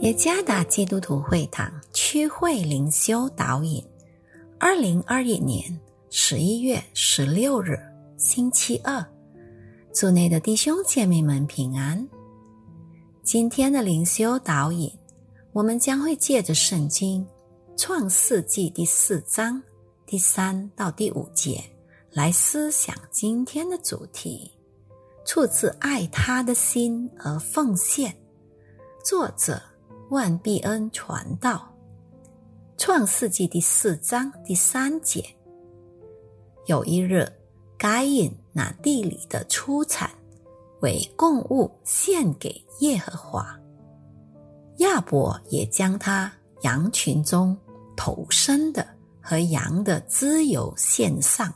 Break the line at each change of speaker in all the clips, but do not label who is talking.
耶加达基督徒会堂区会灵修导引，二零二一年十一月十六日星期二，组内的弟兄姐妹们平安。今天的灵修导引，我们将会借着圣经创世纪第四章第三到第五节来思想今天的主题，出自爱他的心而奉献。作者。万必恩传道，创世纪第四章第三节。有一日，该隐拿地里的出产为供物献给耶和华，亚伯也将他羊群中头生的和羊的脂油献上。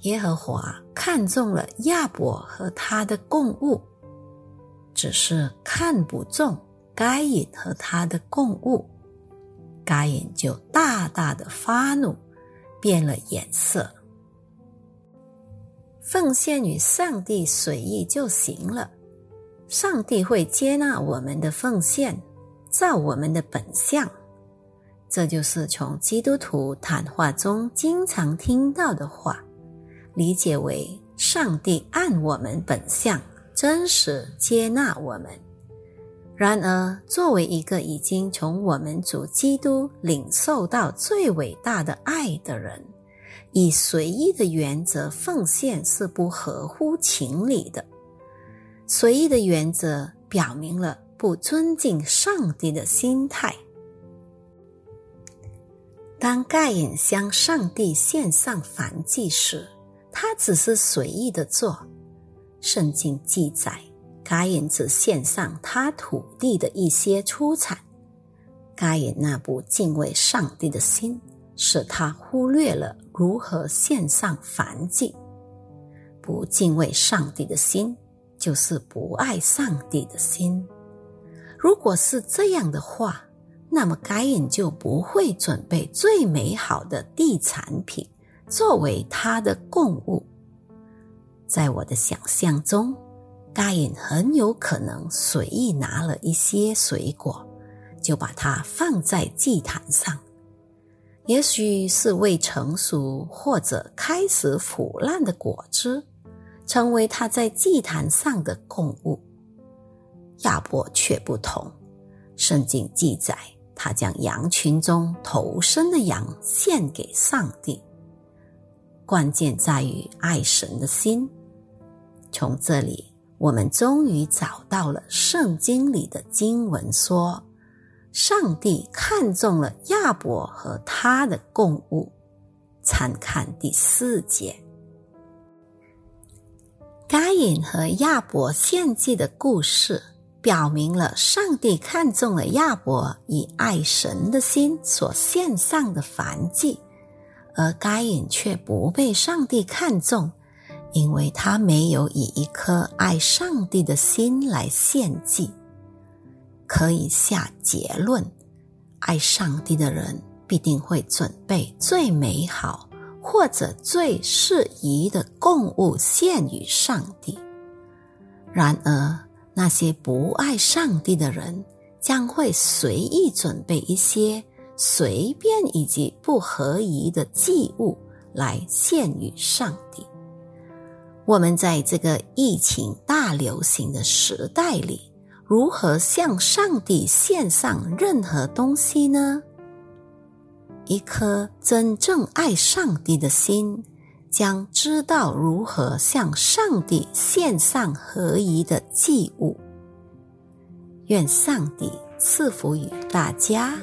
耶和华看中了亚伯和他的供物，只是看不中。该隐和他的共物，该隐就大大的发怒，变了颜色。奉献与上帝随意就行了，上帝会接纳我们的奉献，照我们的本相。这就是从基督徒谈话中经常听到的话，理解为上帝按我们本相真实接纳我们。然而，作为一个已经从我们主基督领受到最伟大的爱的人，以随意的原则奉献是不合乎情理的。随意的原则表明了不尊敬上帝的心态。当盖隐向上帝献上燔祭时，他只是随意的做。圣经记载。该隐只献上他土地的一些出产。该隐那不敬畏上帝的心，使他忽略了如何献上燔祭。不敬畏上帝的心，就是不爱上帝的心。如果是这样的话，那么该隐就不会准备最美好的地产品作为他的供物。在我的想象中。该隐很有可能随意拿了一些水果，就把它放在祭坛上。也许是未成熟或者开始腐烂的果汁，成为他在祭坛上的供物。亚伯却不同，圣经记载他将羊群中头生的羊献给上帝。关键在于爱神的心。从这里。我们终于找到了圣经里的经文，说上帝看中了亚伯和他的供物。参看第四节，该隐和亚伯献祭的故事，表明了上帝看中了亚伯以爱神的心所献上的燔祭，而该隐却不被上帝看中。因为他没有以一颗爱上帝的心来献祭，可以下结论：爱上帝的人必定会准备最美好或者最适宜的供物献与上帝。然而，那些不爱上帝的人将会随意准备一些随便以及不合宜的祭物来献与上帝。我们在这个疫情大流行的时代里，如何向上帝献上任何东西呢？一颗真正爱上帝的心，将知道如何向上帝献上合宜的祭物。愿上帝赐福于大家。